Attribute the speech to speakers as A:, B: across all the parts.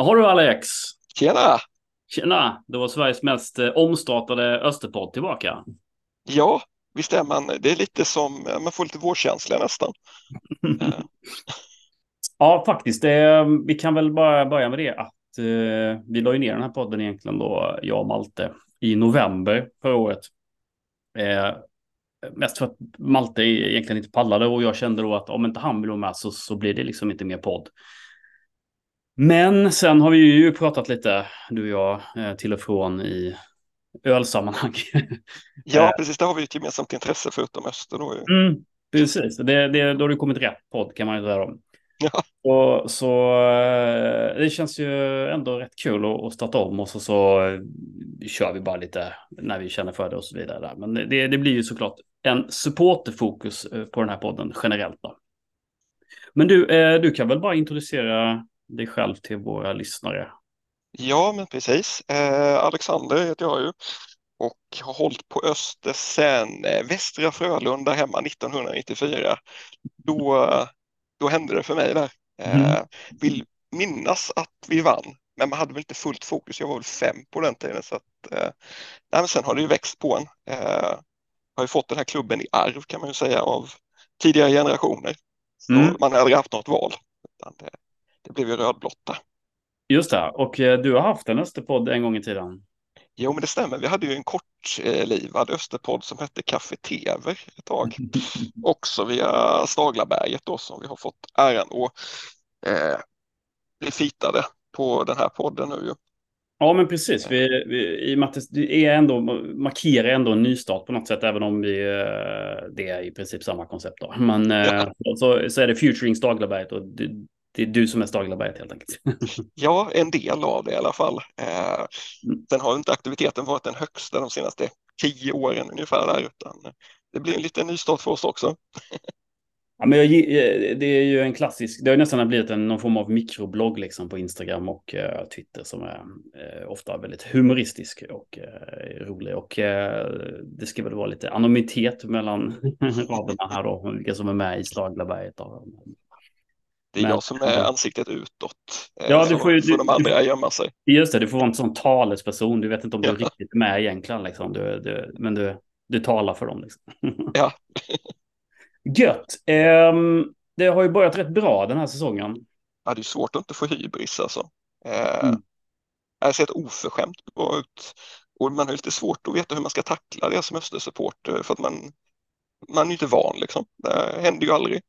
A: Jaha du Alex.
B: Tjena!
A: Tjena! Det var Sveriges mest eh, omstartade Österpodd tillbaka.
B: Ja, visst är man. Det är lite som, man får lite vårkänsla nästan. Eh,
A: ja, faktiskt. Det, vi kan väl bara börja med det att eh, vi la ju ner den här podden egentligen då, jag och Malte, i november förra året. Eh, mest för att Malte egentligen inte pallade och jag kände då att om inte han vill vara med så, så blir det liksom inte mer podd. Men sen har vi ju pratat lite, du och jag, eh, till och från i ölsammanhang.
B: Ja,
A: Eh.
B: precis. Det har vi ett gemensamt intresse förutom Öster då. ju.
A: Mm, precis, det, det, då har du kommit rätt podd kan man ju säga. Om.
B: Ja.
A: Och, så eh, det känns ju ändå rätt kul att, att starta om och så, så kör vi bara lite när vi känner för det och så vidare. Där. Men det, det blir ju såklart en supporterfokus på den här podden generellt. Då. Men du, du kan väl bara introducera dig själv till våra lyssnare.
B: Ja, men precis. Eh, Alexander heter jag ju och har hållit på Öster sedan eh, Västra Frölunda hemma 1994. Då, då hände det för mig där. Eh,
A: Mm.
B: Vill minnas att vi vann, men man hade väl inte fullt fokus. Jag var väl fem på den tiden. Så att, eh, nej, men sen har det ju växt på en. Eh, har ju fått den här klubben i arv kan man ju säga av tidigare generationer.
A: Mm.
B: Man hade aldrig haft något val. Utan det, det blev ju rödblotta.
A: Just det, och eh, du har haft en Österpodd en gång i tiden.
B: Jo, men det stämmer. Vi hade ju en kortlivad Österpodd som hette Café Tever ett tag. Också via Staglaberget då som vi har fått äran att eh, bli fitade på den här podden nu ju.
A: Ja, men precis. Vi, vi, I och med att det- är ändå, markerar ändå en nystart på något sätt, även om vi, eh, det är i princip samma koncept. Då. Men eh, så, så är det Futuring Staglaberget och det, är du som är Staglaberget helt enkelt.
B: Ja, en del av det i alla fall. Eh,
A: Mm.
B: sen har inte aktiviteten varit den högsta de senaste tio åren ungefär där, utan det blir en liten nystart för oss också.
A: Ja, men jag, eh, det är ju en klassisk, det har nästan blivit en, någon form av mikroblogg liksom på Instagram och eh, Twitter som är eh, ofta väldigt humoristisk och eh, rolig. Och eh, det ska väl vara lite anonymitet mellan raderna här då, vilka som är med i Staglaberget. Då.
B: Det är
A: Men-
B: jag som är ansiktet utåt. Eh,
A: Ja, du får ju-
B: får de andra gömma sig.
A: Just det, du får vara en sån talesperson. Du vet inte om du är
B: Ja.
A: riktigt med egentligen, liksom. du, du, men du, du talar för dem. Liksom.
B: Ja.
A: Gött. Ehm, det har ju börjat rätt bra den här säsongen.
B: Ja, det är svårt att inte få hybris alltså. Eh,
A: Mm.
B: Det har sett oförskämt bra ut. Och man har lite svårt att veta hur man ska tackla det som Östersupporter för att man, man är inte van liksom. Det händer ju aldrig.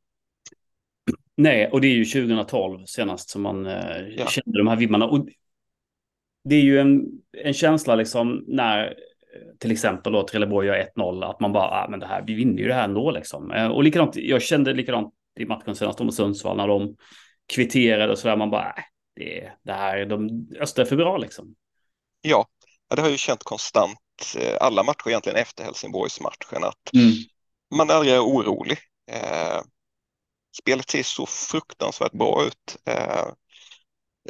A: Nej, och det är ju 2012 senast som man eh,
B: Ja.
A: kände de här vibbarna. Och det är ju en, en känsla liksom när till exempel då Trelleborg gör 1-0, att man bara, ah, men det här, vi vinner ju det här ändå liksom. Eh, och likadant, jag kände likadant i matchen senast mot Sundsvall när de kvitterade och sådär, man bara, äh, det, det här, de, Öster är för bra liksom.
B: Ja, det har jag ju känt konstant eh, alla matcher egentligen efter Helsingborgsmatchen att
A: Mm.
B: man aldrig är orolig. Spelet ser så fruktansvärt bra ut. Eh,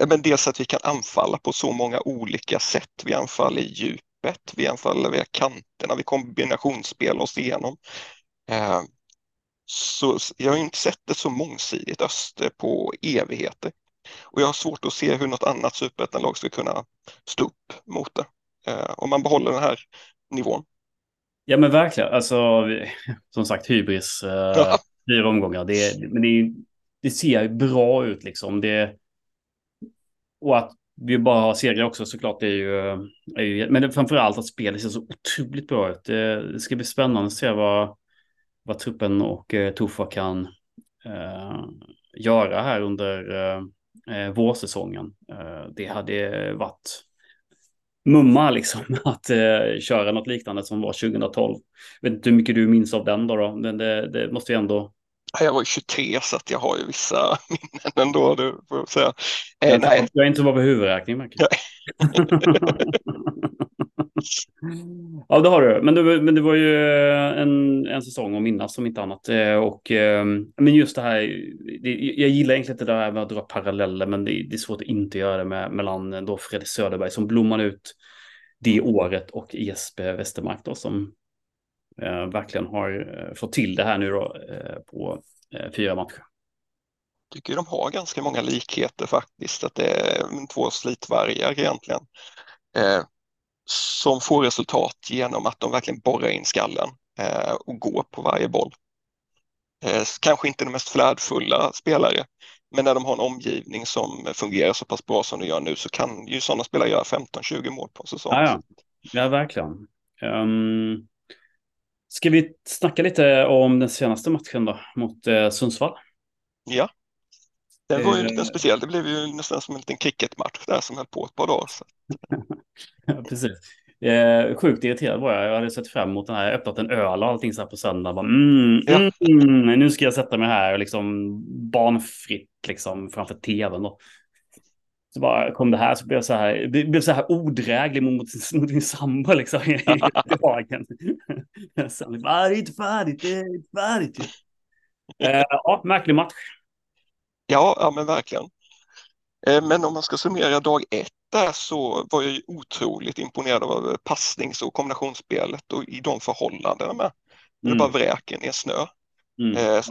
B: men dels att vi kan anfalla på så många olika sätt. Vi anfaller i djupet, vi anfaller via kanterna, vi kombinationsspel oss igenom. Eh, så jag har inte sett ett så mångsidigt Öster på evigheter. Och jag har svårt att se hur något annat superettanlag ska kunna stå upp mot det. Eh, om man behåller den här nivån.
A: Ja men verkligen, alltså som sagt hybris,
B: Ja
A: fyra omgångar, det, men det, det ser bra ut liksom. Det, och att vi bara har segrar också såklart, det är ju, är ju men framför allt att spelet ser så otroligt bra ut. Det, det ska bli spännande att se vad, vad truppen och eh, Tuffa kan eh, göra här under eh, eh vårsäsongen. Eh, det hade varit mumma liksom att eh, köra något liknande som var 2012. Vet inte hur mycket du minns av den då, då. men det, det måste ju ändå.
B: Ja, Jag var ju 23 så jag har ju vissa minnen ändå, det får jag säga. Eh,
A: jag,
B: nej,
A: jag är inte bra på huvudräkning. ja, det har du. Men det, men det var ju eh, en, en säsong att minnas som inte annat. Eh, och, eh, men just det här, det, jag gillar egentligen inte det här med att dra paralleller, men det, det är svårt att inte göra det med, mellan då Fredrik Söderberg som blommade ut det året och Jesper Westermark då som eh, verkligen har fått till det här nu då eh, på eh, fyra matcher.
B: tycker de har ganska många likheter faktiskt, att det är två slitvargar egentligen. Eh, som får resultat genom att de verkligen borrar in skallen eh, och går på varje boll. Eh, kanske inte de mest flärdfulla spelare, men när de har en omgivning som fungerar så pass bra som de gör nu så kan ju sådana spelare göra 15-20 mål på en säsong.
A: Ja, ja. ja verkligen. Um, ska vi snacka lite om den senaste matchen då, mot eh, Sundsvall?
B: Ja, den var ju lite speciell. Det blev ju nästan som en liten cricketmatch där som höll på ett par dagar. Så.
A: ja, precis. Eh, sjukt irriterad var jag. Jag hade sett fram emot den här, öppnat en öl och allting så här på söndag. Bara, mm, ja. mm, nu ska jag sätta mig här och liksom barnfritt liksom framför tvn. Då. Så bara kom det här så blev jag så här, blev så här odräglig mot, mot min sambo liksom i dagen. Sen, det är inte färdigt, det är inte färdigt. Eh, ja, märklig match.
B: Ja, ja men verkligen. Eh, men om man ska summera dag ett där så var jag otroligt imponerad av passnings och kombinationsspelet och i de förhållandena med. Mm. Det bara vräker ner snö. Mm. Eh,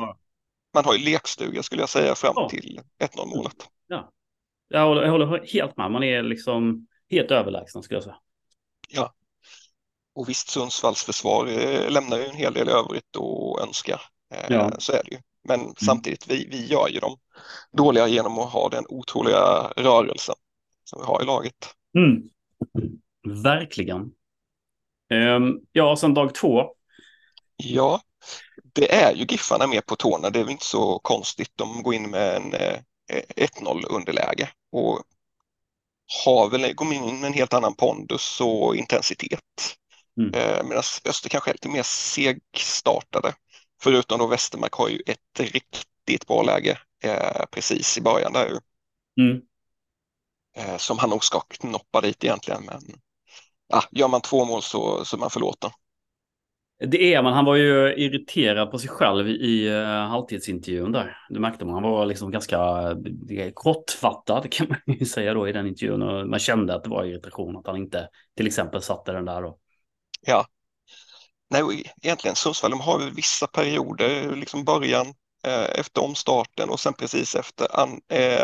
B: man har ju lekstuga skulle jag säga fram ja. till 1-0 målet.
A: Ja. Jag håller, jag håller helt med. Man är liksom helt överlägsen skulle jag säga.
B: Ja. Och visst, Sundsvalls försvar eh, lämnar ju en hel del övrigt att önska. Ja. Så är det ju. Men mm. samtidigt, vi, vi gör ju dem dåliga genom att ha den otroliga rörelsen som vi har i laget.
A: Mm. Verkligen. Um, ja, sen dag två.
B: Ja, det är ju Giffarna med på tårna. Det är väl inte så konstigt. De går in med en eh, 1-0 underläge och har väl, går in med en helt annan pondus och intensitet. Mm. Eh, Medan Öster kanske är lite mer segstartade. Förutom då Westermark har ju ett riktigt bra läge eh, precis i början där ju. Mm. Eh, som han nog ska knoppa dit egentligen. Men ja, gör man två mål så, så är man förlåten.
A: Det är man. Han var ju irriterad på sig själv i uh, halvtidsintervjun där. Det märkte man. Han var liksom ganska uh, kortfattad kan man ju säga då i den intervjun. Och man kände att det var irritation att han inte till exempel satte den där då.
B: Ja, nej, egentligen Sundsvall de har vissa perioder, liksom början eh, efter omstarten och sen precis efter an, eh,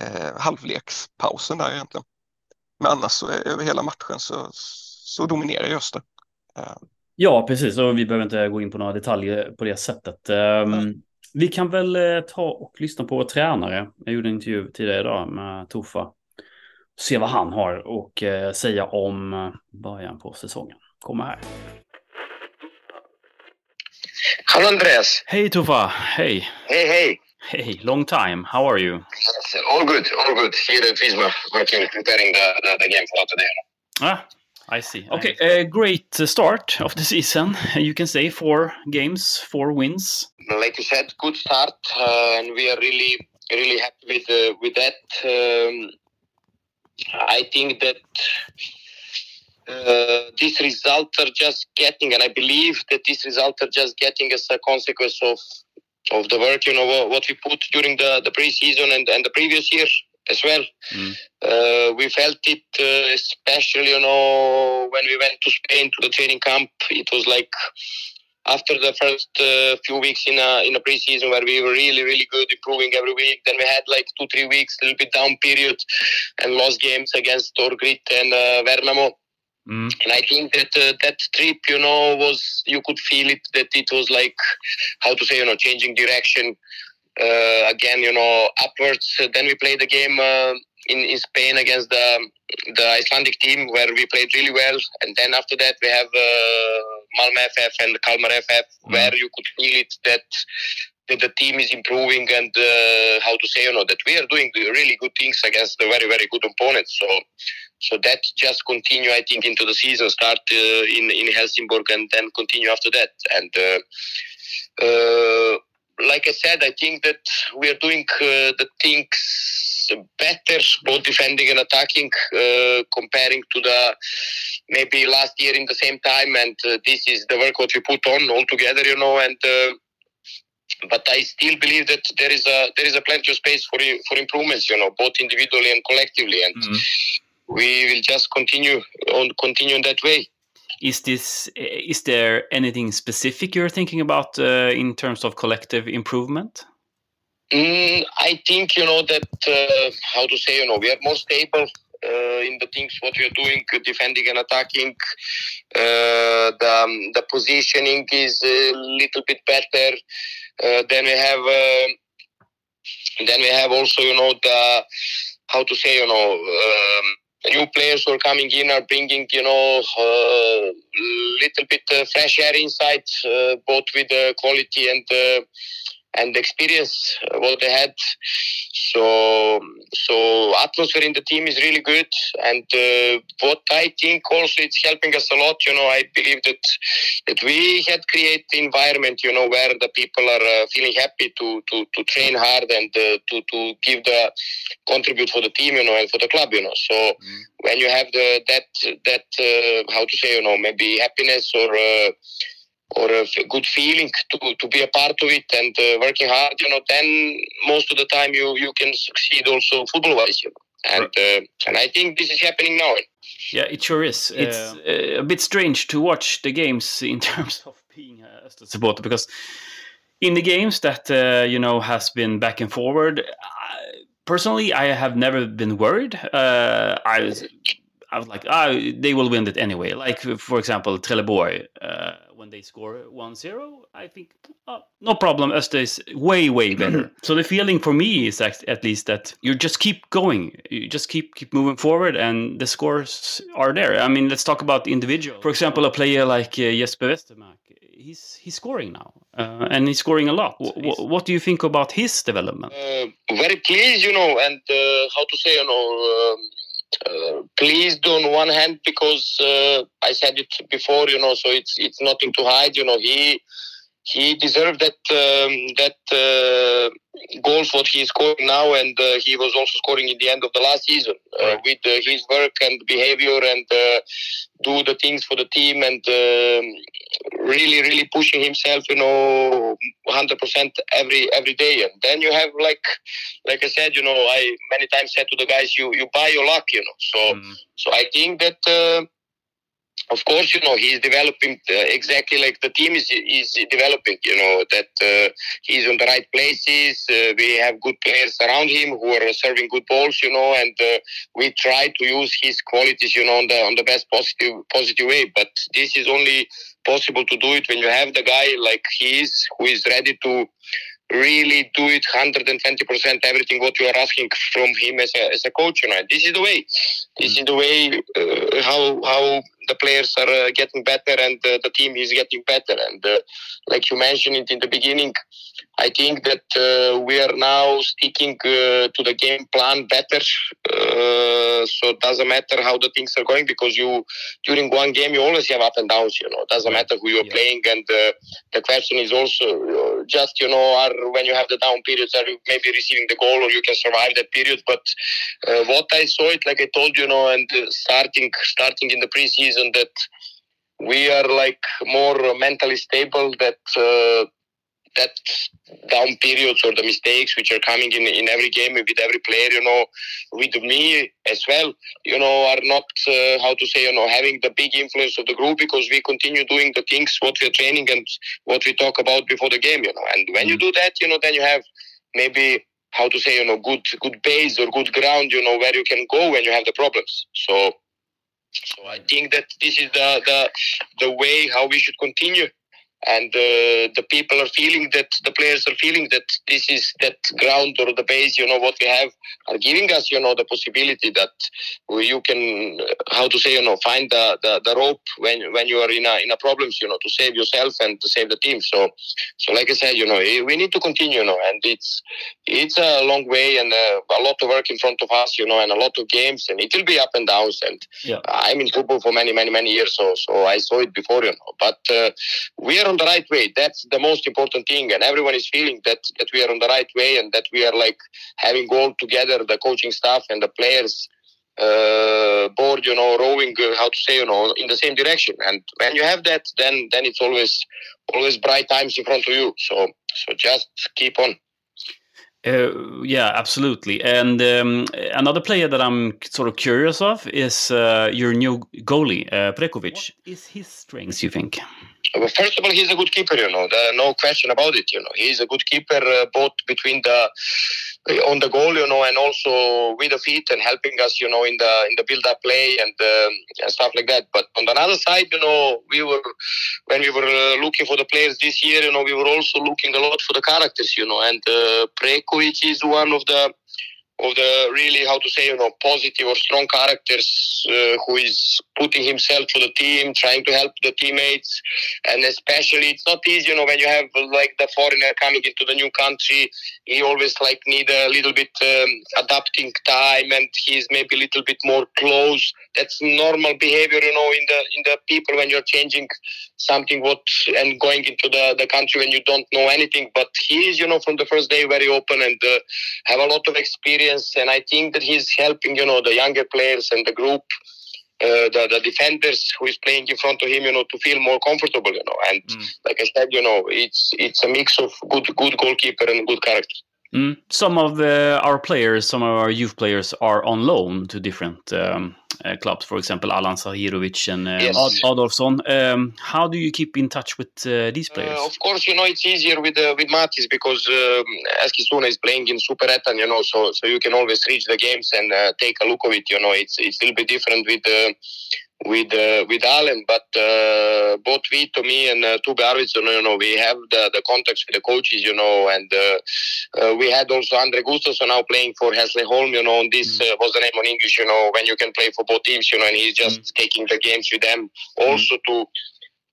B: eh, halvlekspausen där egentligen. Men annars så är, över hela matchen så, så dominerar ju Öster.
A: Eh. Ja, precis. Och vi behöver inte gå in på några detaljer på det sättet. Um, vi kan väl eh, ta och lyssna på vår tränare. Jag gjorde en intervju tidigare idag med Tofa. Se vad han har och säga om eh, början på säsongen. Kommer här.
C: Hello, Andreas.
A: Hey, Tufa. Hey.
C: Hey, hey.
A: Hey, long time. How are you?
C: Yes, all good, all good. Here at Visma, working, preparing the, the, the game for today.
A: Ah, I see. Okay, a great start of the season. You can say four games, four wins.
C: Like you said, good start, uh, and we are really, really happy with uh, with that. Um, I think that uh, these results are just getting, and I believe that these results are just getting as a consequence of of the work, you know, what we put during the the preseason and and the previous year as well. Mm. Uh, we felt it, uh, especially, you know, when we went to Spain to the training camp. It was like after the first uh, few weeks in a in a preseason where we were really really good, improving every week. Then we had like two three weeks, a little bit down period, and lost games against Orgrit and uh, Vernamo. Mm. And I think that uh, that trip, you know, was you could feel it that it was like how to say, you know, changing direction uh, again, you know, upwards. Then we played the game uh, in in Spain against the the Icelandic team where we played really well, and then after that we have uh, Malmö FF and Kalmar FF mm. where you could feel it that that the team is improving and uh, how to say you know that we are doing really good things against the very very good opponents so so that just continue i think into the season start uh, in in helsingborg and then continue after that and uh, uh like i said i think that we are doing uh, the things better both defending and attacking uh, comparing to the maybe last year in the same time and this is the work what we put on all together you know and but I still believe that there is a there is a plenty of space for for improvements. You know, both individually and collectively, and mm. We will just continue on continue in that way.
A: Is this is there anything specific you're thinking about uh, in terms of collective improvement?
C: Mm, I think you know that uh, how to say you know we are more stable uh, in the things what we are doing, defending and attacking. Uh, the um, the positioning is a little bit better. Uh, then we have uh, then we have also you know the how to say you know. Um, new players who are coming in are bringing, you know, a uh, little bit uh, fresh air inside, uh, both with the quality and and experience what they had. So, so atmosphere in the team is really good, and uh, what I think also it's helping us a lot. You know, I believe that that we had create the environment, you know, where the people are uh, feeling happy to to to train hard and uh, to to give the contribute for the team, you know, and for the club, you know. So mm. when you have the that that uh, how to say, you know, maybe happiness or uh, or a good feeling to, to be a part of it and uh, working hard, you know, then most of the time you, you can succeed also football wise, you know. And, uh, and I think this is happening now.
A: Yeah, it sure is. It's uh, a bit strange to watch the games in terms of being a supporter because in the games that, uh, you know, has been back and forward, personally, I have never been worried. Uh, I was I was like, ah, they will win it anyway. Like, for example, Trelleborg, uh, when they score 1-0, I think, oh, no problem, Öster is way, way better. so the feeling for me is at least that you just keep going. You just keep keep moving forward and the scores are there. I mean, let's talk about the individual. For example, a player like uh, Jesper Westermark, he's he's scoring now, uh, and he's scoring a lot. W- what do you think about his development?
C: Uh, very pleased, you know, and uh, how to say, you know, um, uh, pleased on one hand because uh, I said it before, you know, so it's it's nothing to hide. You know, he he deserved that um, that uh, goals what he is scoring now, and uh, he was also scoring in the end of the last season uh, with uh, his work and behavior and uh, do the things for the team and um, really really pushing himself, you know, hundred percent every every day. And then you have like like I said, you know, I many times said to the guys, you you buy your luck, you know. So mm. so I think that uh, of course, you know, he's developing uh, exactly like the team is, is developing, you know, that uh, he's on the right places. Uh, we have good players around him who are serving good balls, you know, and uh, we try to use his qualities, you know, on the, on the best positive, positive way. But this is only possible to do it when you have the guy like he is, who is ready to really do it 120% everything what you are asking from him as a, as a coach you know this is the way this is the way uh, how how the players are uh, getting better and uh, the team is getting better and uh, like you mentioned it in the beginning I think that uh, we are now sticking uh, to the game plan better. Uh, so it doesn't matter how the things are going because you during one game you always have up and downs. You know, it doesn't matter who you're yeah. playing, and uh, the question is also uh, just you know are when you have the down periods are you maybe receiving the goal or you can survive that period. But uh, what I saw it like I told you, you know, and starting starting in the preseason that we are like more mentally stable that that down periods or the mistakes which are coming in in every game with every player, you know, with me as well, you know, are not uh, how to say, you know, having the big influence of the group because we continue doing the things what we're training and what we talk about before the game, you know. And when you mm. do that, you know, then you have maybe how to say, you know, good good base or good ground, you know, where you can go when you have the problems. So. So I think that this is the, the the way how we should continue and uh, the people are feeling that the players are feeling that this is that ground or the base you know what we have are giving us you know the possibility that you can uh, how to say you know find the, the, the rope when when you are in a in a problems you know to save yourself and to save the team so so like i said you know we need to continue you know and it's it's a long way and uh, a lot of work in front of us you know and a lot of games and it will be up and downs and yeah. i'm in football for many many many years so so i saw it before you know but uh, we are on the right way. That's the most important thing, and everyone is feeling that that we are on the right way and that we are like having all together the coaching staff and the players uh, board, you know, rowing, uh, how to say, you know, in the same direction. And when you have that, then then it's always always bright times in front of you. So so just keep on.
A: Uh, yeah, absolutely. And um, another player that I'm sort of curious of is uh, your new goalie, uh, Prekovic. What is his strengths, you think?
C: Well, first of all, he's a good keeper. You know, there, no question about it. You know, he's a good keeper uh, both between the on the goal, you know, and also with the feet and helping us, you know, in the in the build-up play and, um, and stuff like that. But on the other side, you know, we were when we were uh, looking for the players this year, you know, we were also looking a lot for the characters, you know, and uh, Prekovic is one of the of the really how to say you know positive or strong characters uh, who is putting himself for the team trying to help the teammates. And especially it's not easy you know when you have like the foreigner coming into the new country he always like need a little bit um, adapting time and he's maybe a little bit more close. That's normal behavior you know in the in the people when you're changing something what and going into the the country when you don't know anything. But he is you know from the first day very open and uh, have a lot of experience and i think that he's helping you know the younger players and the group uh, the, the defenders who is playing in front of him, you know, to feel more comfortable, you know. And mm. like I said, you know, it's it's a mix of good good goalkeeper and good character.
A: Mm. Some of uh, our players, some of our youth players, are on loan to different um, uh, clubs. For example, Alan Sahirovic and uh, yes. Adolfsson. Um, how do you keep in touch with uh, these uh, players?
C: of course, you know it's easier with uh, with Matis because um, Eskilstuna is playing in Super Superettan, you know, so so you can always reach the games and take a look of it. You know, it's it's a little bit different with with uh, with Allen, but uh, both Vito, me, and uh, Tube Arvidsson, you know, we have the, the contacts with the coaches, you know, and uh, uh, we had also Andre Gustafsson now playing for Hässleholm, you know, and this mm. uh, was the name on English, you know, when you can play for both teams, you know, and he's just mm. taking the games with them also mm. to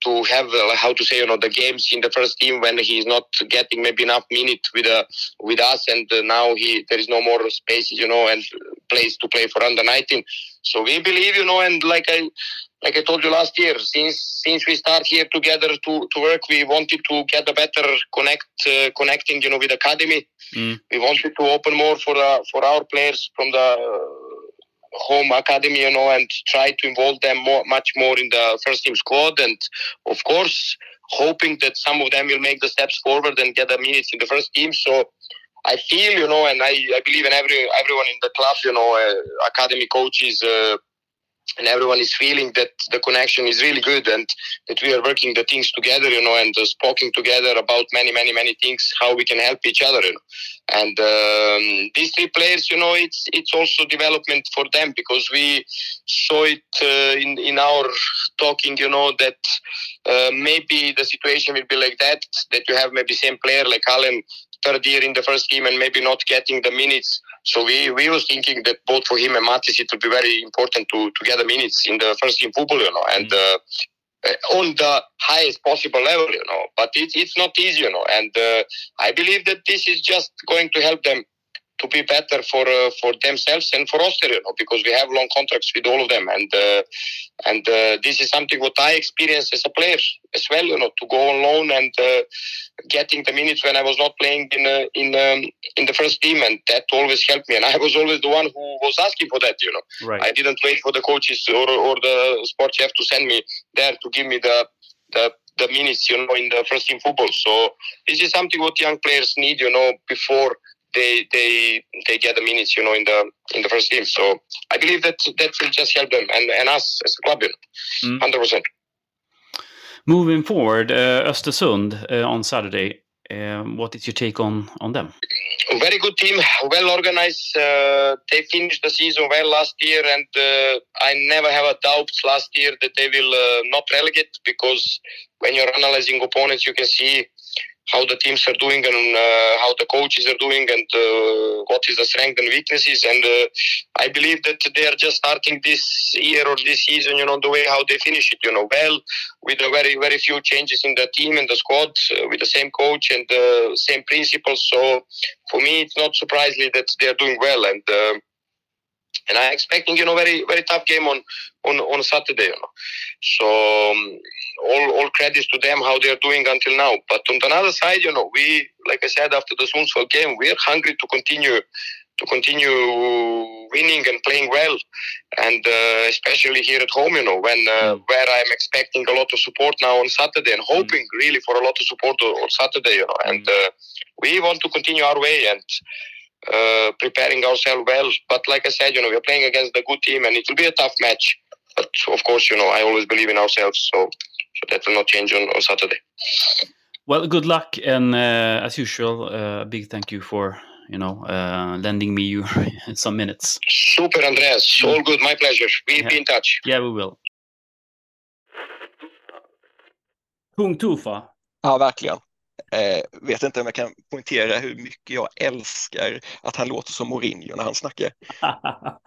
C: to have uh, how to say you know the games in the first team when he's not getting maybe enough minutes with uh, with us and uh, now he there is no more space you know and place to play for under 19 so we believe you know and like i like i told you last year since since we start here together to to work we wanted to get a better connect uh, connecting you know with academy mm. we wanted to open more for uh, for our players from the home academy, you know, and try to involve them more, much more in the first team squad. And of course, hoping that some of them will make the steps forward and get the minutes in the first team. So I feel, you know, and I, I believe in every everyone in the club, you know, uh, academy coaches, uh, and everyone is feeling that the connection is really good and that we are working the things together, you know, and uh, speaking together about many, many, many things, how we can help each other, you know. And um, these three players, you know, it's it's also development for them because we saw it uh, in in our talking, you know, that uh, maybe the situation will be like that, that you have maybe same player like Allen third year in the first team and maybe not getting the minutes so we, we was thinking that both for him and Matis, it would be very important to, to get the minutes in the first team football, you know, and mm-hmm. uh, on the highest possible level, you know. But it, it's not easy, you know, and uh, I believe that this is just going to help them to be better for uh, for themselves and for us, you know, because we have long contracts with all of them, and uh, and uh, this is something what I experienced as a player as well, you know, to go on loan and uh, getting the minutes when I was not playing in uh, in um, in the first team, and that always helped me, and I was always the one who was asking for that, you know. Right. I didn't wait for the coaches or or the sports chef to send me there to give me the the the minutes, you know, in the first team football. So this is something what young players need, you know, before they they they get the minutes, you know, in the in the first team. So I believe that that will just help them and, and us as a club, mm. hundred percent.
A: Moving forward, uh, Östersund uh, on Saturday. Um, what is your take on on them?
C: Very good team, well organized. Uh, they finished the season well last year, and uh, I never have a doubt last year that they will uh, not relegate because when you're analyzing opponents, you can see how the teams are doing and uh, how the coaches are doing and uh, what is the strength and weaknesses. And uh, i believe that they are just starting this year or this season you know the way how they finish it you know well with a very very few changes in the team and the squad uh, with the same coach and the same principles. So for me it's not surprisingly that they are doing well. And uh, and I'm expecting you know very very tough game on on on Saturday. You know, so um, all all credits to them how they are doing until now. But on the other side, you know, we like I said after the Sundsvall game, we are hungry to continue to continue winning and playing well, and uh, especially here at home, you know, when uh, where I'm expecting a lot of support now on Saturday and hoping mm. really for a lot of support on Saturday, you know, and mm. uh, we want to continue our way and uh, preparing ourselves well. But like I said, you know, we're playing against a good team, and it will be a tough match but of course, you know, I always believe in ourselves, so so that will not change on, on Saturday.
A: Well, good luck, and uh, as usual, uh, big thank you for you know uh, lending me you some minutes.
C: Super, Andreas. All good. My pleasure. We'll
A: Yeah.
C: be in touch.
A: Yeah, we will. Kung Tufa.
B: Ja, verkligen. Eh, vet inte om jag kan poängtera hur mycket jag älskar att han låter som Mourinho när han snackar.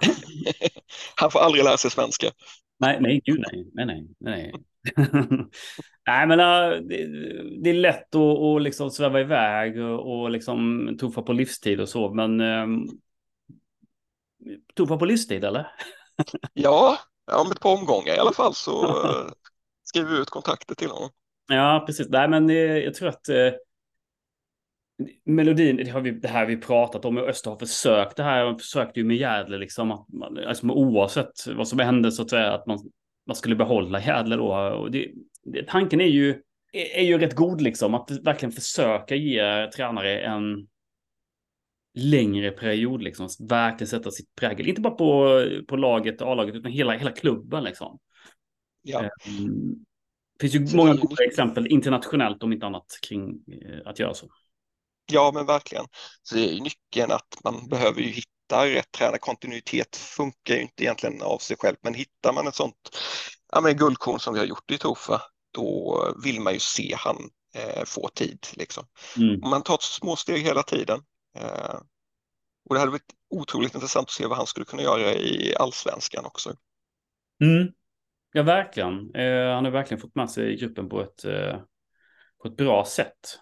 B: Han får aldrig lära sig svenska.
A: nej, nej, gud nej, nej, nej, nej. nej, men äh, det, det är lätt att, att liksom sväva iväg och, och liksom tuffa på livstid och så, men ähm, tuffa på livstid eller?
B: Ja, om ett par omgångar i alla fall så eh, skriver vi ut kontakter till honom.
A: Ja, precis. Nej, men eh, jag tror att eh, melodin, det, har vi, det här har vi pratat om, och Öster har försökt det här, man försökte ju med Jädler liksom, att man, alltså, oavsett vad som hände så att säga, att man, man skulle behålla Jädler då. Och det, det, tanken är ju, är, är ju rätt god liksom, att verkligen försöka ge tränare en längre period liksom, verkligen sätta sitt prägel, inte bara på, på laget, A-laget, utan hela, hela klubben liksom.
B: Ja.
A: Mm. Det finns ju många goda exempel internationellt om inte annat kring eh, att göra så.
B: Ja, men verkligen. Så det är ju nyckeln att man behöver ju hitta rätt tränare. Kontinuitet funkar ju inte egentligen av sig själv, men hittar man ett sånt ja, men guldkorn som vi har gjort i Tofa, då vill man ju se han eh, få tid. Liksom.
A: Mm.
B: Man tar små steg hela tiden. Eh, och det hade varit otroligt intressant att se vad han skulle kunna göra i allsvenskan också.
A: Mm. Ja, verkligen. Eh, han har verkligen fått med sig gruppen på ett, eh, på ett bra sätt.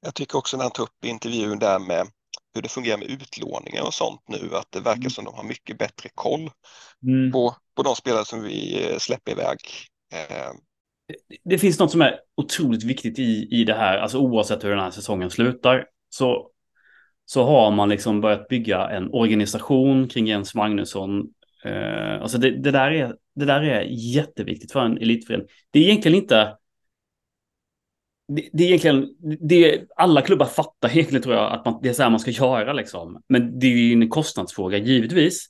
B: Jag tycker också när han tar upp i intervjun där med hur det fungerar med utlåningar och sånt nu, att det verkar som de har mycket bättre koll
A: Mm.
B: på, på de spelare som vi eh, släpper iväg. Eh,
A: Det finns något som är otroligt viktigt i, i det här, alltså oavsett hur den här säsongen slutar, så, så har man liksom börjat bygga en organisation kring Jens Magnusson. Eh, alltså det, det, där är, det där är jätteviktigt för en elitförening. Det är egentligen inte det, det är egentligen, det, alla klubbar fattar egentligen tror jag att man, det är så här man ska göra liksom. Men det är ju en kostnadsfråga givetvis.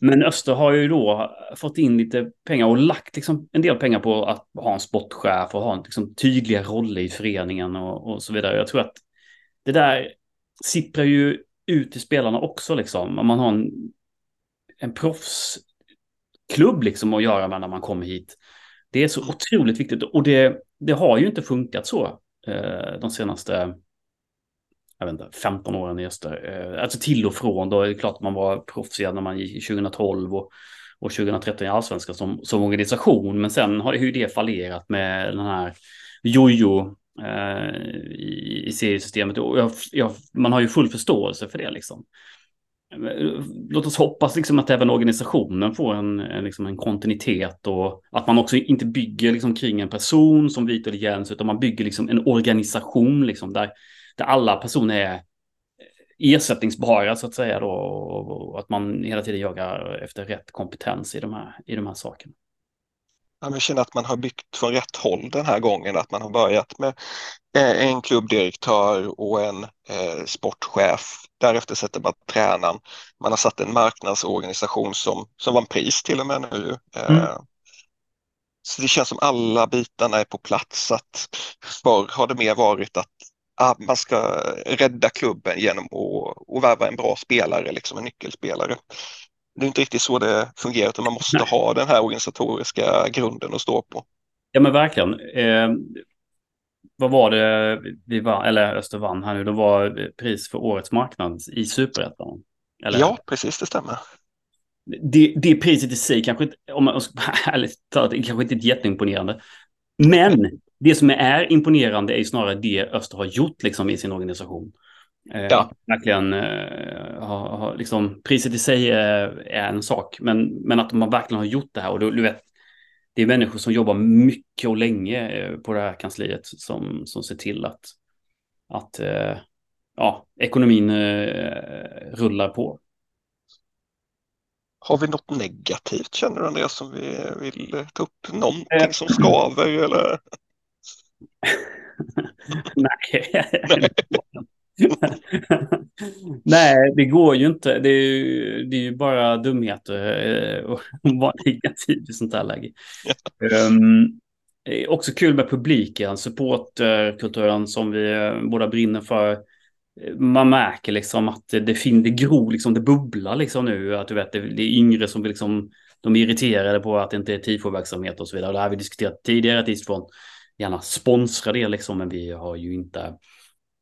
A: Men Öster har ju då fått in lite pengar och lagt liksom en del pengar på att ha en sportchef och ha en liksom tydliga roller i föreningen och, och så vidare. Jag tror att det där sipprar ju ut till spelarna också liksom. Om man har en, en proffsklubb liksom att göra med när man kommer hit. Det är så otroligt viktigt och det, det har ju inte funkat så eh, de senaste jag vet inte, 15 åren i Öster. Eh, alltså till och från, då är det klart att man var proffsig när man gick 2012 och, och 2013 i allsvenskan som, som organisation. Men sen har ju det fallerat med den här jojo eh, i, i seriesystemet. Och jag, jag, man har ju full förståelse för det liksom. Låt oss hoppas liksom att även organisationen får en, en, liksom en kontinuitet och att man också inte bygger liksom kring en person som Vitor Jens utan man bygger liksom en organisation liksom där, där alla personer är ersättningsbara så att säga då och, och att man hela tiden jagar efter rätt kompetens i de här, i de här sakerna.
B: Ja, jag känner att man har byggt från rätt håll den här gången, att man har börjat med eh, en klubbdirektör och en eh, sportchef. Därefter sätter man tränaren. Man har satt en marknadsorganisation som, som vann pris till och med nu. Eh,
A: Mm.
B: Så det känns som alla bitarna är på plats. Att förr har det mer varit att ah, man ska rädda klubben genom att, att värva en bra spelare, liksom en nyckelspelare. Det är inte riktigt så det fungerar, utan man måste
A: Nej.
B: ha den här organisatoriska grunden att stå på.
A: Ja men verkligen. Eh, vad var det vi vann, eller Öster vann här nu, det var pris för årets marknad i Superettan.
B: Ja, precis, det stämmer.
A: det, det priset i sig kanske inte, om man ska ärligt talat, kanske inte är jätteimponerande. Men det som är imponerande är ju snarare det Öster har gjort liksom i sin organisation. Eh,
B: Ja.
A: Verkligen eh, har, har, liksom, priset i sig är, är en sak, men, men att man verkligen har gjort det här och du, du vet, det är människor som jobbar mycket och länge eh, på det här kansliet som, som ser till att, att eh, ja, ekonomin eh, rullar på.
B: Har vi något negativt känner du Andreas som vi vill ta upp? Någonting
A: Eh.
B: som skaver eller?
A: Nej. Nej, det går ju inte. Det är ju, det är ju bara dumheter och vara negativ i sånt här läge. Um, också kul med publiken, supportkulturen som vi båda brinner för. Man märker liksom att det, det, fin, det gror, liksom, det bubblar liksom nu. Att du vet, det, det är yngre som vill liksom, de är irriterade på att det inte är tifo-verksamhet och så vidare. Det här har vi diskuterat tidigare, att Eastfront gärna sponsra det liksom, men vi har ju inte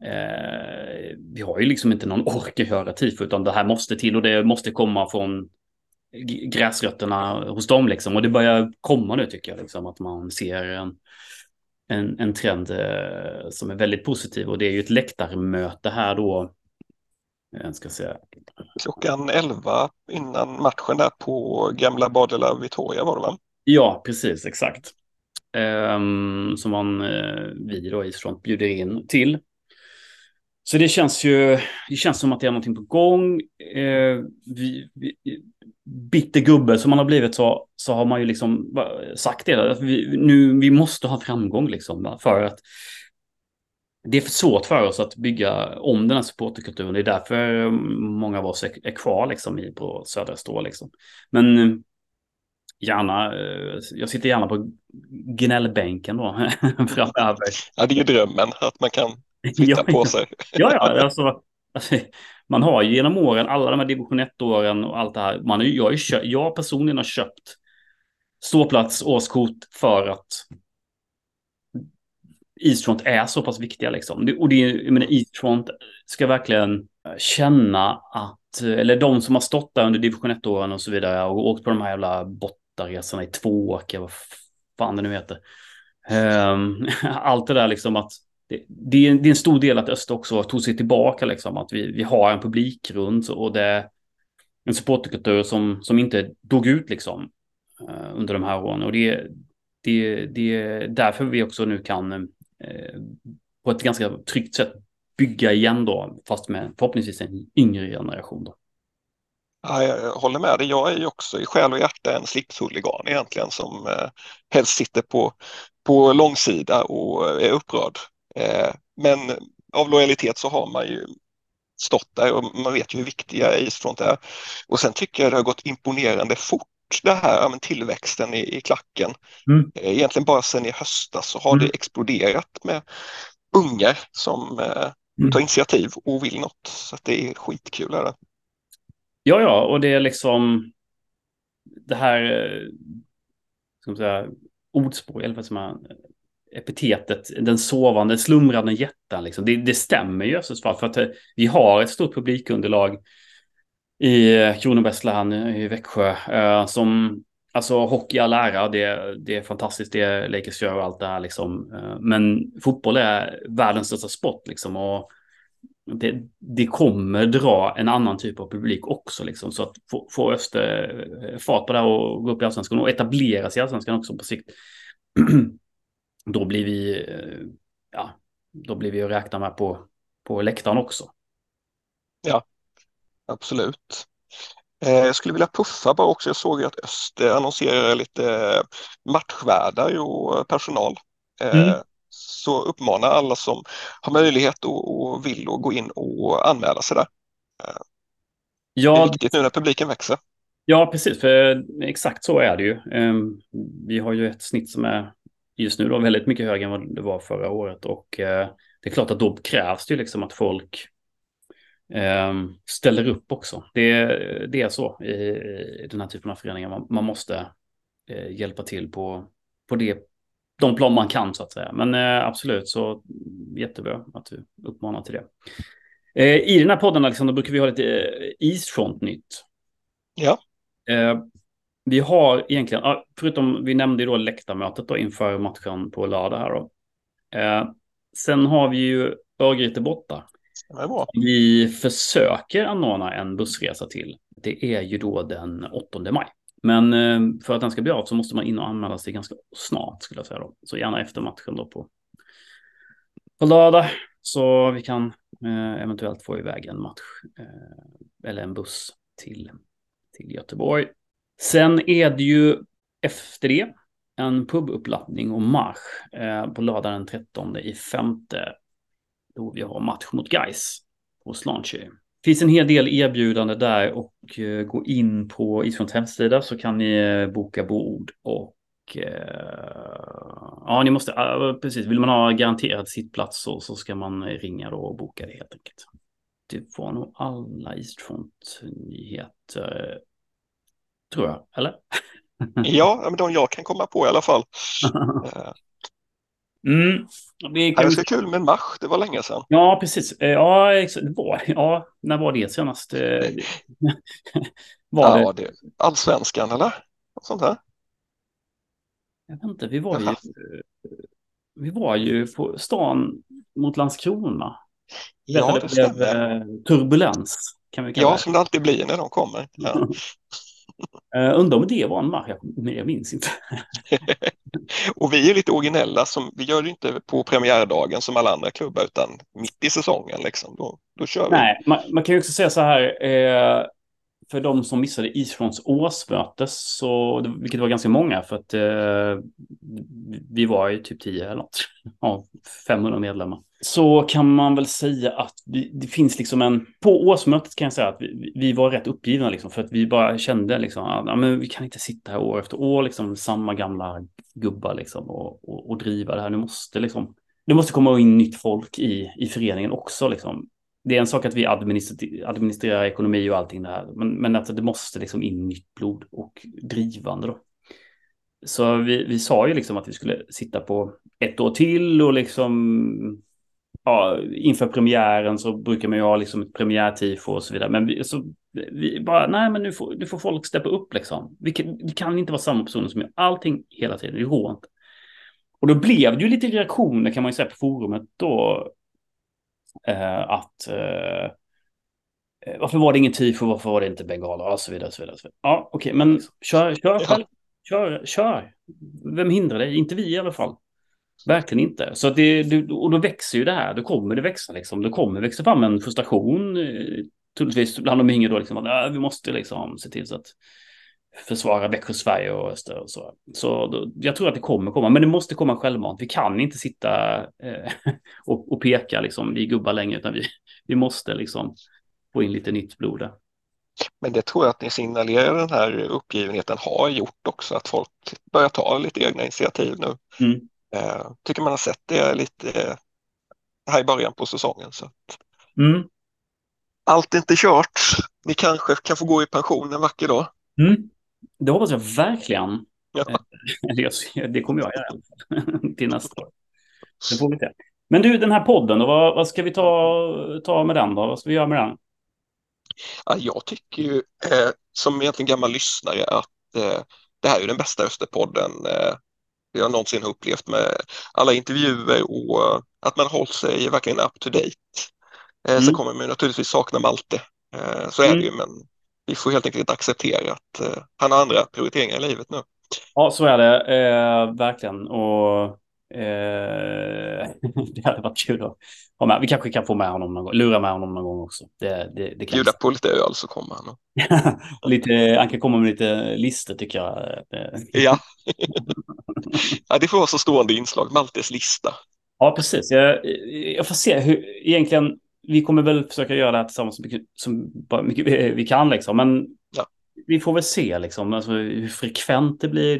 A: Eh, vi har ju liksom inte någon ork att göra tifo, utan det här måste till och det måste komma från gräsrötterna hos dem liksom. Och det börjar komma nu tycker jag, liksom, att man ser en, en, en trend eh, som är väldigt positiv. Och det är ju ett läktarmöte här då. Jag ska säga.
B: Klockan 11 innan matchen där på gamla Badela Victoria var det va?
A: Ja, precis, exakt. Um, som man, uh, vi då i Front bjuder in till. Så det känns ju, det känns som att det är någonting på gång. Eh, vi, vi, bitter gubbe som man har blivit så, så har man ju liksom sagt det. Att vi, nu, vi måste ha framgång liksom för att det är för svårt för oss att bygga om den här supporterkulturen. Det är därför eh, många av oss är, är kvar liksom i, på Södra Strå. Liksom. Men eh, gärna, eh, jag sitter gärna på gnällbänken då framöver.
B: Ja, det är ju drömmen att man kan flytta ja, på sig.
A: ja, ja, alltså, alltså, man har ju genom åren, alla de här division 1-åren och allt det här, man, jag, är, jag personligen har köpt ståplats, årskort för att Eastfront är så pass viktiga liksom. Och det, jag menar, Eastfront ska verkligen känna att, eller de som har stått där under division 1-åren och så vidare och åkt på de här jävla bottaresorna i Tvååker, vad fan det nu heter. Um, allt det där liksom att det, det, är, det är en stor del att Öst också tog sig tillbaka, liksom, att vi, vi har en publikgrund och det är en supporterkultur som, som inte dog ut liksom, eh, under de här åren. Och det, det, det är därför vi också nu kan eh, på ett ganska tryggt sätt bygga igen då, fast med förhoppningsvis en yngre generation. Då.
B: Ja, jag håller med dig. Jag är ju också i själ och hjärta en slipshuligan egentligen som eh, helst sitter på, på långsida och eh, är upprörd men av lojalitet så har man ju stått där och man vet ju hur viktiga Eastfront är. Och sen tycker jag det har gått imponerande fort det här med tillväxten i, i klacken. Mm. Eh, egentligen bara sedan i höstas så har mm. det exploderat med ungar som eh, mm. tar initiativ och vill något. Så det är skitkul. Här.
A: Ja, ja, och det är liksom det här eh, ska man säga, ordspråk, eller vad som är, epitetet den sovande, slumrande jätten. Liksom. Det, det stämmer ju fall för att eh, vi har ett stort publikunderlag i eh, Kronobergs län, i Växjö, eh, som Alltså hockey all ära, det, det är fantastiskt det Lakers gör och allt det här liksom. Eh, men fotboll är världens största sport liksom. Och det, det kommer dra en annan typ av publik också liksom. Så att få, få Öster fart på det här och gå upp i allsvenskan och etablera sig i allsvenskan också på sikt. då blir vi, eh, ja, då blir vi att räkna med på, på läktaren också.
B: Ja, absolut. Eh, jag skulle vilja puffa bara också. Jag såg att Öster annonserar lite matchvärdar och personal. Eh, mm. Så uppmanar alla som har möjlighet och, vill och gå in och anmäla sig där. Ja, det är viktigt nu när publiken växer.
A: Ja, precis, för exakt så är det ju. Ehm, vi har ju ett snitt som är just nu då väldigt mycket högre än vad det var förra året och eh, det är klart att då krävs det ju liksom att folk eh, ställer upp också. Det, det är så i, i den här typen av föreningar. Man, man måste eh, hjälpa till på, på det, de plan man kan så att säga. Men eh, absolut så jättebra att du uppmanar till det. Eh, I den här podden Alexander brukar vi ha lite eh, Eastfront-nytt.
B: Ja.
A: Vi har egentligen, förutom vi nämnde då läktarmötet då inför matchen på lördag här då. Eh, sen har vi ju Örgryte borta. Vi försöker anordna en bussresa till. Det är ju då den 8 maj. Men eh, för att den ska bli av så måste man in och anmäla sig ganska snart skulle jag säga då. Så gärna efter matchen då på, på lördag. Så vi kan eh, eventuellt få iväg en match eh, eller en buss till, till Göteborg. Sen är det ju efter det en pubuppladdning och marsch eh, på lördag den 13 i femte. Då vi har match mot Gais på Slanche. finns en hel del erbjudande där och eh, gå in på Isfronts hemsida så kan ni eh, boka bord och eh, ja, ni måste, precis, vill man ha garanterad sittplats så, så ska man ringa då och boka det helt enkelt. Det var nog alla Eastfront-nyheter, tror jag, eller?
B: Ja, men de jag kan komma på i alla fall. Eh,
A: Mm. Det
B: Det
A: kan...
B: ska kul med en match, det var länge sedan.
A: Ja, precis. Eh, Ja. Det var, ja, när var det senast? Eh, Var
B: Ja,
A: det?
B: det, allsvenskan eller? Något sånt där.
A: Jag vet inte, vi var ju,
B: Jaha.
A: vi var ju på stan mot Landskrona.
B: Ja,
A: att
B: det
A: blev eh, turbulens, kan vi kalla
B: Ja,
A: det.
B: som det alltid blir när de kommer. Ja.
A: Eh, Undrar om det var en match, jag, jag minns inte.
B: Och vi är lite originella, som, vi gör det inte på premiärdagen som alla andra klubbar utan mitt i säsongen. Liksom. Då, då kör vi.
A: Nej, man, man kan ju också säga så här, eh, för de som missade Isfronts årsmöte, så, vilket var ganska många, för att eh, vi var ju typ 10 eller något, av 500 medlemmar. Så kan man väl säga att vi, det finns liksom en, på årsmötet kan jag säga att vi, vi var rätt uppgivna liksom, för att vi bara kände liksom, att ja, men vi kan inte sitta här år efter år, liksom samma gamla gubbar liksom och, och, och driva det här. Nu måste liksom, det måste komma in nytt folk i, i föreningen också liksom det är en sak att vi administrerar, administrerar ekonomi och allting det här, men, men att det måste liksom in nytt blod och drivande då. Så vi, vi sa ju liksom att vi skulle sitta på ett år till och liksom ja, inför premiären så brukar man ju ha liksom ett premiärtifo och så vidare. Men vi, så, vi bara, nej men nu får, nu får folk steppa upp liksom. Vi kan, vi kan inte vara samma personer som gör allting hela tiden, det går inte. Och då blev det ju lite reaktioner kan man ju säga på forumet då att eh, varför var det ingen tifo, varför var det inte bengaler och så vidare. Så vidare, så vidare. Ja, okej, men kör, kör själv. Kör, kör. Vem hindrar dig? Inte vi i alla fall. Verkligen inte. Så att det, du- och då växer ju det här, då kommer det växa liksom. Det kommer växa fram en frustration, eh, troligtvis bland de yngre då, liksom, att "Ah, vi måste liksom se till så att försvara Växjö, Sverige och Öster och så. Så då, jag tror att det kommer komma, men det måste komma självmant. Vi kan inte sitta eh, och, och peka liksom, vi gubbar längre, utan vi, vi måste liksom få in lite nytt blod där.
B: Men det tror jag att ni signalerar den här uppgivenheten har gjort också, att folk börjar ta lite egna initiativ nu.
A: Mm.
B: Eh, tycker man har sett det lite eh, här i början på säsongen. Så.
A: Mm.
B: Allt är inte kört. Ni kanske kan få gå i pension en vacker dag.
A: Mm. Det hoppas jag verkligen.
B: Ja.
A: Jag- Det kommer jag göra till nästa år. Det får vi se. Men du, den här podden, då, vad, vad ska vi ta, ta med den då? Vad ska vi göra med den?
B: Ja, jag tycker ju eh, som egentligen gammal lyssnare att eh, det här är den bästa Österpodden eh, jag någonsin har upplevt med alla intervjuer och eh, att man håller sig verkligen up to date. Eh,
A: Mm.
B: Sen kommer man ju naturligtvis sakna Malte, eh, så är
A: Mm.
B: det ju, men vi får helt enkelt acceptera att eh, han har andra prioriteringar i livet nu.
A: Ja, så är det. Eh, verkligen. Och eh, det hade varit kul att ha med. Vi kanske kan få med honom någon gång. Lura med honom någon gång också. Det, det, det
B: Bjuda på lite öl så kommer han.
A: lite, han kan komma med lite listor tycker jag. Eh,
B: Ja. ja, det får vara så stående inslag, Maltes lista.
A: Ja, precis. Jag, jag får se hur egentligen. Vi kommer väl försöka göra det här tillsammans så mycket, som mycket vi- vi kan liksom. Men
B: Ja.
A: vi får väl se liksom alltså, hur frekvent det blir.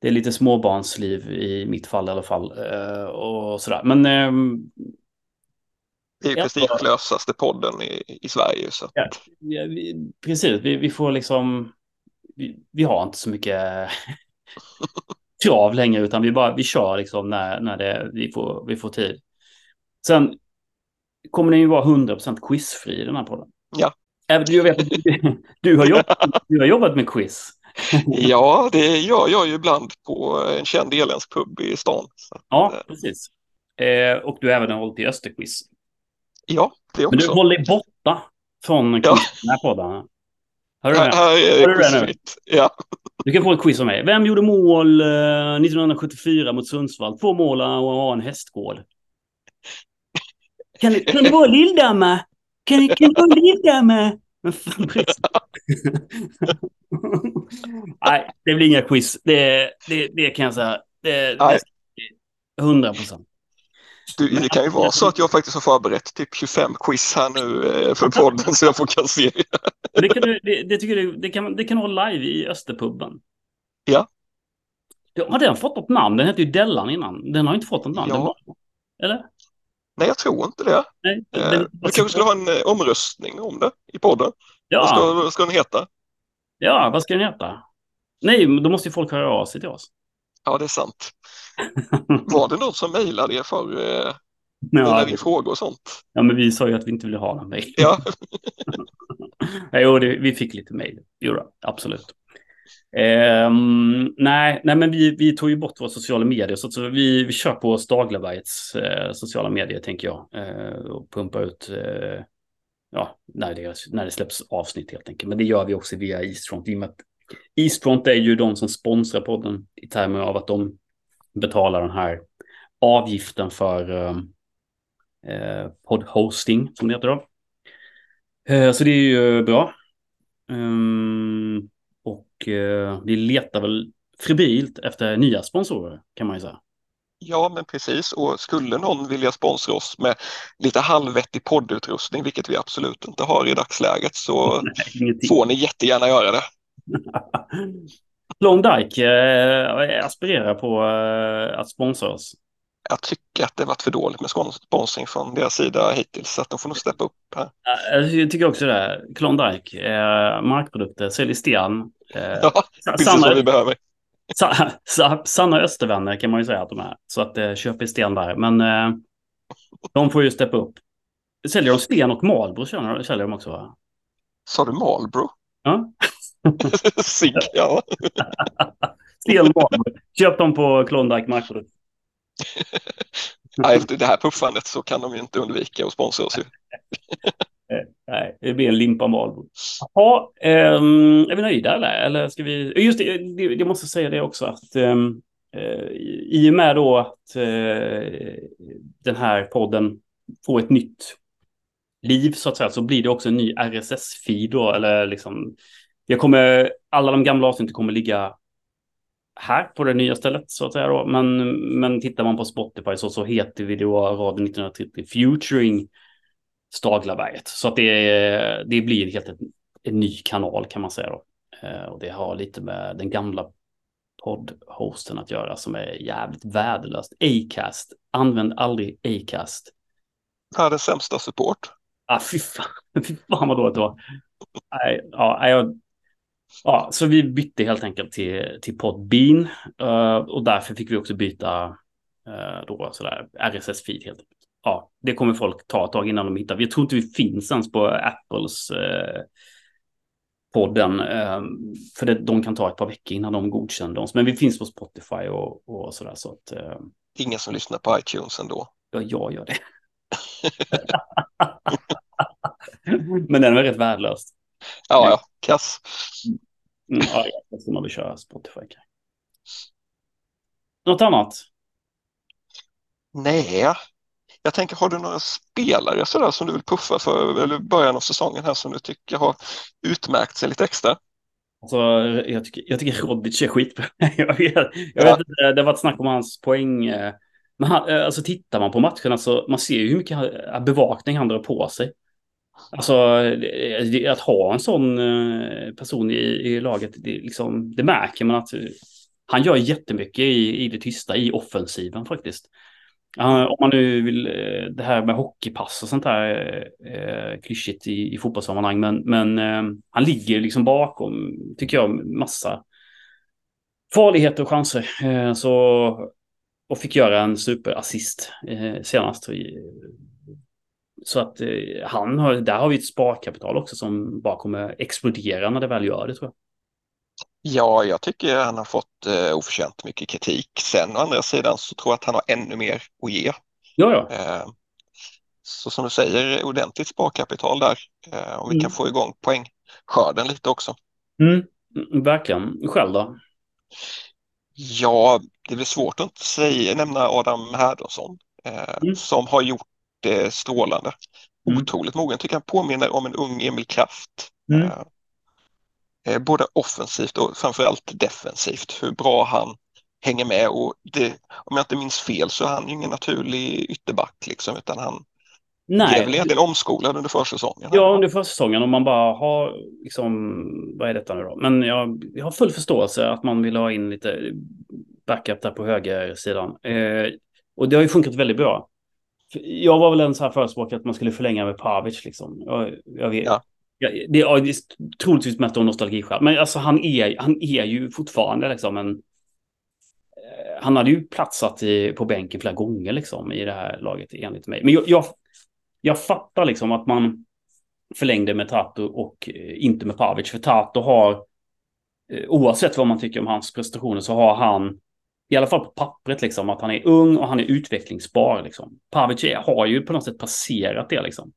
A: Det är lite småbarnsliv i mitt fall i alla fall. eh, Och sådär. Men ehm,
B: Det är ju prestigelösaste podden i, i Sverige. Så.
A: ja, vi, precis, vi, vi får liksom. Vi, vi har inte så mycket krav längre utan vi bara vi kör liksom när, när det, vi, får, vi får tid. Sen kommer den ju vara 100% quizfri i den här podden.
B: Ja.
A: Även, jag vet, du, du, har jobbat, du har jobbat med quiz.
B: Ja, det gör jag ju ibland på en känd irländsk pub i stan.
A: Ja, precis. Eh, och du har även hållit i Österquiz.
B: ja, det
A: Men du
B: också.
A: håller dig borta från
B: Ja.
A: den här podden. Hör du det? Har du
B: det
A: nu?
B: Ja.
A: Du kan få ett quiz av mig. Vem gjorde mål eh, 1974 mot Sundsvall? Två mål och en hästgård. Kan, kan det vara Lilldamma? Kan, kan det vara Lilldamma? Nej, det blir inga quiz. Det, det, det kan jag säga. Det, det,
B: Nej.
A: 100 procent.
B: Du, det kan ju vara så att jag faktiskt har förberett typ 25 quiz här nu eh, för podden så jag får kassera.
A: Det kan, du, det, det, tycker du, det, kan, det kan vara live i Österpubben.
B: Ja.
A: Har den fått något namn? Den hette ju Dellan innan. Den har inte fått något namn.
B: Ja.
A: Eller?
B: Nej, jag tror inte det.
A: Nej.
B: Eh,
A: Den,
B: vi kanske skulle ha en eh, omröstning om det i podden. Vad,
A: ja,
B: ska, vad ska den heta?
A: ja, vad ska den heta? Nej, men då måste ju folk höra av sig till oss.
B: Ja, det är sant. Var det någon som mejlade er för eh,
A: Ja,
B: ja, frågor och sånt?
A: ja, men vi sa ju att vi inte ville ha någon mejl.
B: Ja,
A: Jo, det, vi fick lite mejl. Jo, absolut. Eh, nej, nej, men vi, vi tog ju bort våra sociala medier. Så, så vi, vi kör på Staglabergets eh, sociala medier, tänker jag. Eh, och pumpar ut eh, ja, när, det, när det släpps avsnitt helt enkelt. Men det gör vi också via Eastfront. I och med att Eastfront är ju de som sponsrar podden i termer av att de betalar den här avgiften för eh, eh poddhosting, som det heter då. Eh, Så det är ju bra. Ehm, och eh, vi letar väl febrilt efter nya sponsorer kan man ju säga.
B: ja, men precis. Och skulle någon vilja sponsra oss med lite halvvettig poddutrustning, vilket vi absolut inte har i dagsläget, så
A: Nej,
B: får ni jättegärna göra det.
A: Klondike eh, aspirerar på eh, att sponsra oss.
B: Jag tycker att det varit för dåligt med spons- sponsring från deras sida hittills, så att de får nog steppa upp här.
A: Jag tycker också det. Klondike, eh, markprodukter, säljer sten. Eh,
B: Ja, precis
A: sanna,
B: vi behöver.
A: sa- sa- sanna östervänner kan man ju säga att de är. Så att eh, köp i sten där. Men eh, de får ju steppa upp. Säljer de sten och Marlboro säljer de också va?
B: Sa du Marlboro?
A: Ja.
B: Sig, ja.
A: Sten och Marlboro. Köp dem på Klondike
B: ja. Efter det här puffandet så kan de ju inte undvika att sponsra oss. Ju.
A: Eh, nej, det blir en limpa Malbo. Ja, um, är vi nöjda eller? Eller ska vi... Just det, det, jag måste säga det också att um, uh, i och med då att uh, den här podden får ett nytt liv så att säga så blir det också en ny RSS-feed då eller liksom jag kommer, alla de gamla avsnitten kommer ligga här på det nya stället så att säga då. Men, men tittar man på Spotify så, så heter vi då Radio 1930 Futuring Staglaberget. Så att det, det blir helt en, en ny kanal kan man säga då. Eh, och det har lite med den gamla poddhosten att göra som är jävligt värdelöst. Acast, använd aldrig Acast.
B: Världens sämsta support.
A: Ah, fy fan, fy fan vad dåligt det var. Nej, ja, jag, ja, så vi bytte helt enkelt till, till Podbean eh, och därför fick vi också byta uh, då sådär RSS-feed helt enkelt. Ja, det kommer folk ta ett tag innan de hittar. Jag tror inte vi finns ens på Apples eh, podden. eh, för det, de kan ta ett par veckor innan de godkänner oss. Men vi finns på Spotify och, och sådär. Så att eh,
B: Ingen som lyssnar på iTunes ändå.
A: ja, jag gör det. Men den var rätt värdelös.
B: Ja, ja, kass.
A: Mm, ja, jag ska man väl köra Spotify. Något annat?
B: Nej, jag tänker, har du några spelare sådär som du vill puffa för eller början av säsongen här som du tycker har utmärkt sig lite extra?
A: Alltså, jag, tycker, jag tycker Rodic är skitbra. jag vet, jag
B: Ja.
A: vet det har varit snack om hans poäng. eh, Men han, eh, alltså tittar man på matcherna så man ser ju hur mycket han- bevakning han drar på sig. Alltså att ha en sån eh, person i, i laget, det, liksom, det märker man att eh, han gör jättemycket i, i det tysta, i offensiven faktiskt. Om man nu vill, eh, det här med hockeypass och sånt där eh, eh, klyschigt i, i fotbollssammanhang, men, men eh, han ligger liksom bakom, tycker jag, massa farligheter och chanser. Eh, så, och fick göra en superassist eh, senast. Så att eh, han har, där har vi ett sparkapital också som bara kommer explodera när det väl gör det tror jag.
B: Ja, jag tycker han har fått eh, oförtjänt mycket kritik. Sen å andra sidan så tror jag att han har ännu mer att ge.
A: Ja, ja.
B: Eh, så som du säger, ordentligt sparkapital där. Eh, om vi kan
A: Mm.
B: få igång poängskörden lite också.
A: Mm, mm, verkligen. Själv då?
B: Ja, det blir svårt att inte säga, nämna Adam Härdonsson eh,
A: Mm.
B: som har gjort det strålande.
A: Mm.
B: Otroligt mogen, tycker jag påminner om en ung Emil Kraft.
A: Mm.
B: Eh, både offensivt och framförallt defensivt, hur bra han hänger med och det, om jag inte minns fel så är han ingen naturlig ytterback liksom utan han Nej. är väl egentligen omskolad under försäsongen.
A: Ja, under försäsongen om man bara har liksom, vad är detta nu då? Men jag, jag har full förståelse att man vill ha in lite backup där på högersidan. Eh, och det har ju funkat väldigt bra. Jag var väl en sån här förespråkare att man skulle förlänga med Pavic liksom. Jag, jag vet. Ja. Ja, det, är, det är troligtvis mest av nostalgiskäl. Men alltså han är, han är ju fortfarande liksom en... Eh, han hade ju platsat i, på bänken flera gånger liksom i det här laget enligt mig. Men jag, jag, jag fattar liksom att man förlängde med Tato och eh, inte med Pavic. För Tato har, eh, oavsett vad man tycker om hans prestationer, så har han i alla fall på pappret, liksom, att han är ung och han är utvecklingsbar. Liksom. Pavic har ju på något sätt passerat det. Liksom.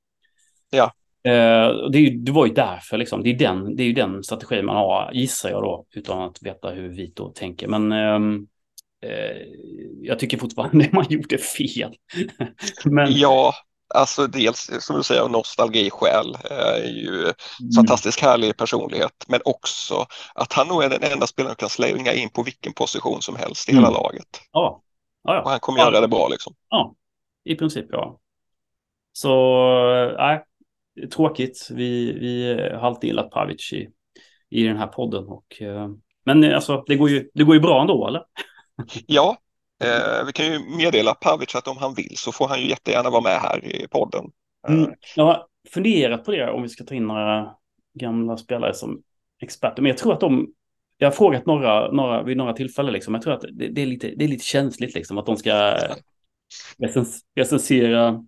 B: Ja.
A: Uh, det, är, det var ju därför, liksom. det, är den, det är ju den strategi man har, gissar jag då, utan att veta hur Vito tänker. Men uh, uh, jag tycker fortfarande man gjorde fel.
B: Men... Ja, Alltså dels som du säger av nostalgiskäl, är ju mm. fantastiskt härlig personlighet, men också att han nog är den enda spelaren som kan slänga in på vilken position som helst i mm. hela laget.
A: Ja. Ja, ja.
B: Och han kommer ja. göra det bra liksom.
A: Ja, i princip ja. Så nej, tråkigt. Vi, vi har alltid gillat Pavic i, i den här podden. Och, eh, men alltså, det går, ju, det går ju bra ändå, eller?
B: Ja, Eh, vi kan ju meddela Pavic att om han vill så får han ju jättegärna vara med här i podden.
A: Mm. Eh. Jag har funderat på det om vi ska ta in några gamla spelare som experter. Men jag tror att de, jag har frågat några, några vid några tillfällen, liksom. jag tror att det, det, är, lite, det är lite känsligt liksom, att de ska recensera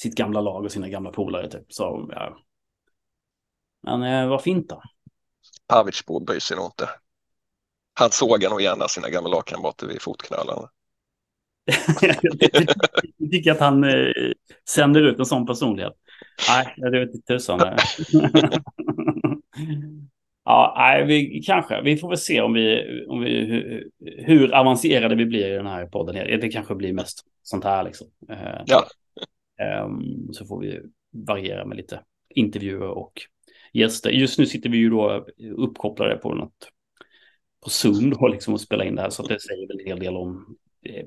A: sitt gamla lag och sina gamla polare. Typ. Så, ja. Men eh, vad fint då.
B: Pavic bryr sig nog inte han sågar nog gärna sina gamla lagkamrater vid fotknölarna.
A: jag tycker att han eh, sänder ut en sån personlighet. Nej, det vet inte tusan. ja, nej, vi kanske. Vi får väl se om vi, om vi hur, hur avancerade vi blir i den här podden. Det kanske blir mest sånt här liksom.
B: Eh, ja.
A: Um, så får vi variera med lite intervjuer och gäster. Just nu sitter vi ju då uppkopplade på något på Zoom då liksom och spela in det här. Så det säger väl en hel del om eh,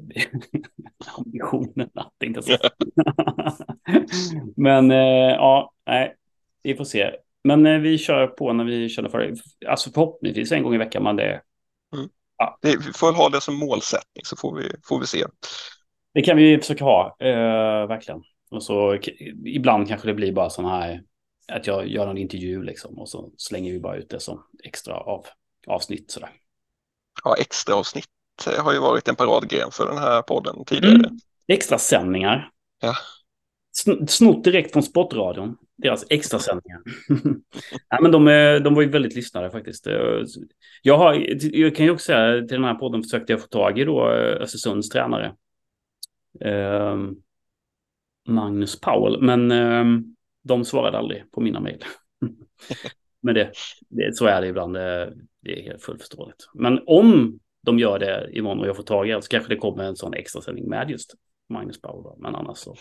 A: ambitionerna. Tänkte jag Men eh, ja, nej, vi får se. Men eh, vi kör på när vi känner för det. Alltså förhoppningsvis en gång i veckan. Men det,
B: mm. ja. vi får ha det som målsättning så får vi, får vi se.
A: Det kan vi försöka ha, eh, verkligen. Och så ibland kanske det blir bara sådana här, att jag gör en intervju liksom och så slänger vi bara ut det som extra av avsnitt sådär.
B: Ja, extra avsnitt har ju varit en paradgren för den här podden tidigare. Mm.
A: Extra sändningar.
B: Ja.
A: Snott direkt från Sportradion. Deras extra sändningar. ja, men de, de var ju väldigt lyssnade faktiskt. Jag, har, jag kan ju också säga till den här podden försökte jag få tag i då Östersunds tränare. Eh, Magnus Powell. Men eh, de svarade aldrig på mina mejl. Men det, det, så är det ibland. Det, det är helt fullt förståeligt. Men om de gör det imorgon och jag får tag i det så kanske det kommer en sån extra sändning med just Magnus Bauer. Men annars så.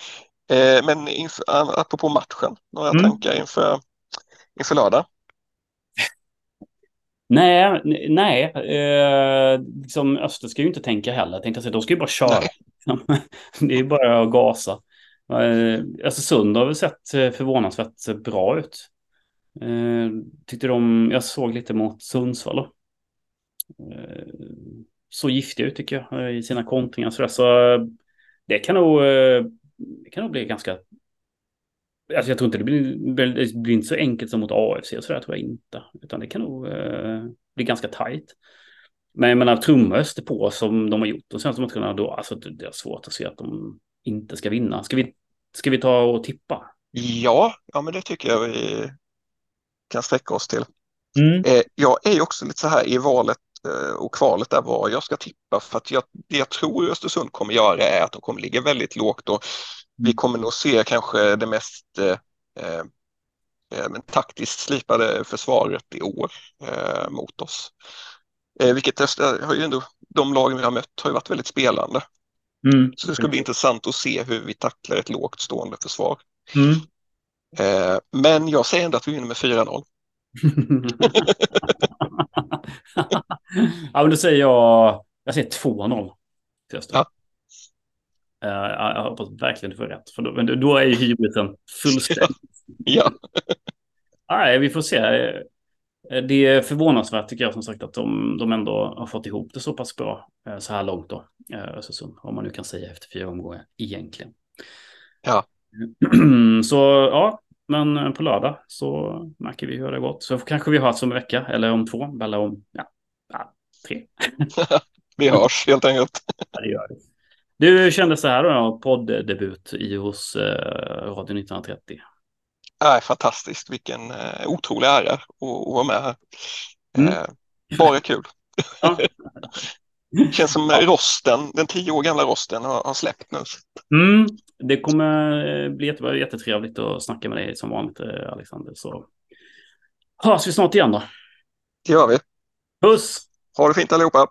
B: Eh, men inför, apropå matchen, några mm. tankar inför, inför lördag?
A: nej, nej. Eh, liksom Öster ska ju inte tänka heller. Tänkte jag de ska ju bara köra. det är bara att gasa. Eh, alltså Östersund har väl sett eh, förvånansvärt bra ut. Eh, tyckte de, jag såg lite mot Sundsvall då. Så giftiga ut tycker jag i sina kontringar. Så, så det kan nog, det kan nog bli ganska Alltså jag tror inte det blir, det blir inte så enkelt som mot AFC så där tror jag inte. Utan det kan nog eh, bli ganska tajt. Men jag menar trumma Öster på som de har gjort de senaste matcherna då, alltså det är svårt att se att de inte ska vinna. Ska vi, ska vi ta och tippa?
B: Ja, ja men det tycker jag vi kan sträcka oss till.
A: Mm.
B: Eh, jag är också lite så här i valet eh, och kvalet där vad jag ska tippa för att jag, det jag tror Östersund kommer göra är att de kommer ligga väldigt lågt och vi mm. kommer nog se kanske det mest eh, eh, taktiskt slipade försvaret i år eh, mot oss. Eh, vilket har ju ändå, de lagen vi har mött har ju varit väldigt spelande.
A: Mm.
B: Så det ska bli intressant att se hur vi tacklar ett lågt stående försvar.
A: Mm.
B: Eh, men jag säger ändå att vi vinner med 4-0.
A: ja, men då säger jag, Jag säger 2-0 till Öster.
B: Ja.
A: Uh, jag hoppas verkligen du får rätt. För då, då är ju hybrisen fullständig.
B: Ja,
A: Nej, vi får se. Eh, Det är förvånansvärt tycker jag som sagt att de, de ändå har fått ihop det så pass bra eh, så här långt då. eh, Östersund, om man nu kan säga efter fyra omgångar egentligen.
B: Ja.
A: så ja, men på lördag så märker vi hur det har gått. Så kanske vi hörs om en vecka eller om två eller om ja, ja, tre.
B: vi hörs helt enkelt.
A: Ja, det gör det. Du kände så här då, podddebut i hos eh, Radio 1930.
B: Nej, fantastiskt, vilken eh, otrolig ära att, att vara med här.
A: Mm.
B: Eh, bara kul.
A: Ja.
B: Känns som rosten, den tio år gamla rosten har, har släppt nu.
A: Mm, det kommer eh, bli jätte, jättetrevligt att snacka med dig som vanligt, eh, Alexander. Så hörs vi snart igen då.
B: Det gör vi.
A: Puss!
B: Ha det fint allihopa.